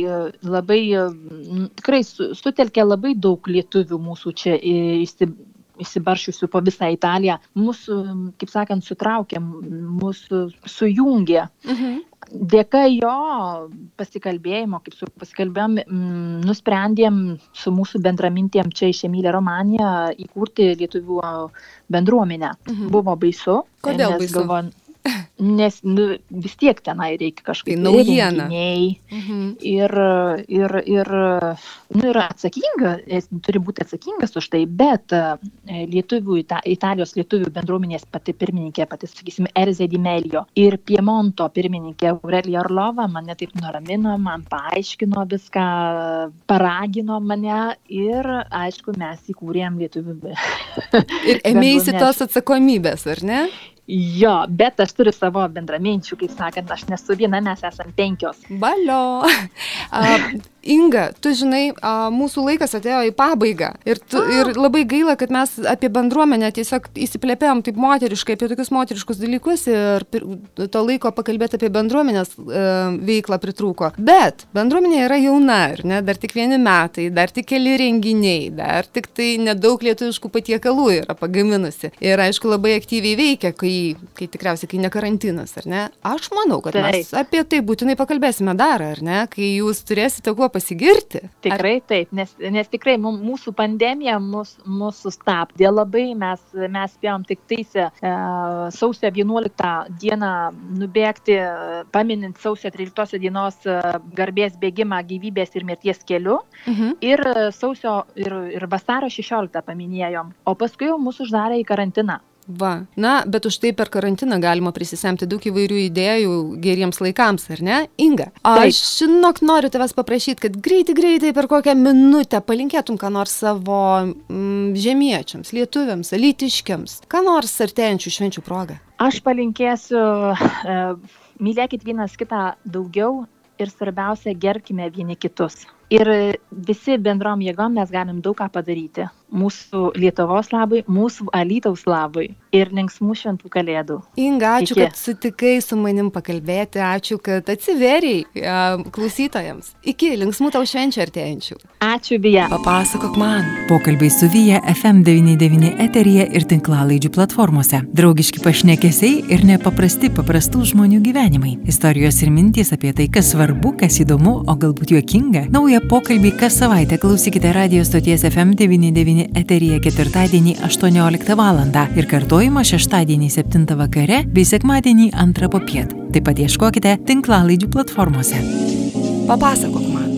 labai, uh, tikrai su, sutelkė labai daug lietuvių mūsų čia įsi, įsibaršiusių po visą Italiją, mūsų, kaip sakant, sutraukė, mūsų sujungė. Mhm dėka jo pasikalbėjimo, kaip su pasikalbėjom, nusprendėm su mūsų bendramintėm čia iš Emilė Romanija įkurti lietuvių bendruomenę. Mhm. Buvo baisu. Kodėl baisu? Galvo, nes nu, vis tiek tenai reikia kažkaip tai naujiena. Mhm. Ir, ir, ir, nu, yra atsakinga, turi būti atsakingas už tai, bet e, lietuvių, ita, Italijos lietuvių bendruomenės pati pirmininkė, pati, sakysim, Erzė Dimelio ir Piemonto pirmininkė Aurelija Orlova mane taip nuramino, man paaiškino viską, paragino mane ir, aišku, mes įkūrėm lietuvių. ir [LAUGHS] ėmėsi tos atsakomybės, ar ne? Jo, bet aš turiu savo bendraminčių, kaip sakant, aš nesu viena, mes esame penkios. Balio. [LAUGHS] Inga, tu žinai, mūsų laikas atėjo į pabaigą ir, tu, ir labai gaila, kad mes apie bendruomenę tiesiog įsiplėpėjom taip moteriškai, apie tokius moteriškus dalykus ir to laiko pakalbėti apie bendruomenės e, veiklą pritrūko. Bet bendruomenė yra jauna, ar ne, dar tik vieni metai, dar tik keli renginiai, dar tik tai nedaug lietuviškų patiekalų yra pagaminusi. Ir aišku, labai aktyviai veikia, kai, kai tikriausiai, kai ne karantinas, ar ne? Aš manau, kad mes apie tai būtinai pakalbėsime dar, ar ne, kai jūs turėsite kuo pasigirti. Tikrai Ar... taip, nes, nes tikrai mūsų pandemija mus, mus sustabdė labai, mes, mes spėjom tik taisę e, sausio 11 dieną nubėgti, paminint sausio 13 dienos e, garbės bėgimą gyvybės ir mirties keliu. Mhm. Ir sausio ir, ir vasaro 16 paminėjom, o paskui jau mūsų uždarė į karantiną. Va, na, bet už tai per karantiną galima prisisemti daug įvairių idėjų geriems laikams, ar ne? Inga, aš žinok, noriu tavęs paprašyti, kad greitai, greitai per kokią minutę palinkėtum ką nors savo mm, žemiečiams, lietuviams, alytiškiams, ką nors artėjančių švenčių progą. Aš palinkėsiu, e, mylėkit vienas kitą daugiau ir svarbiausia, gerbkime vieni kitus. Ir visi bendrom jėgom mes galim daug ką padaryti mūsų Lietuvos labui, mūsų Alytaus labui ir linksmų šventų kalėdų. Inga, ačiū, Iki. kad sutikai su manim pakalbėti, ačiū, kad atsiveriai uh, klausytojams. Iki linksmų tau švenčių artėjančių. Ačiū, Vija. Papasakok man. Pokalbiai su Vija FM99 eteryje ir tinklalaidžių platformose. Draugiški pašnekesiai ir nepaprasti paprastų žmonių gyvenimai. Istorijos ir mintys apie tai, kas svarbu, kas įdomu, o galbūt juokinga. Naują pokalbį kas savaitę klausykite radio stoties FM99 eteryje ketvirtadienį 18 val. ir kartojimą šeštadienį 7 vakare bei sekmadienį 2 popiet. Taip pat ieškokite tinklalaidžių platformose. Papasakok man.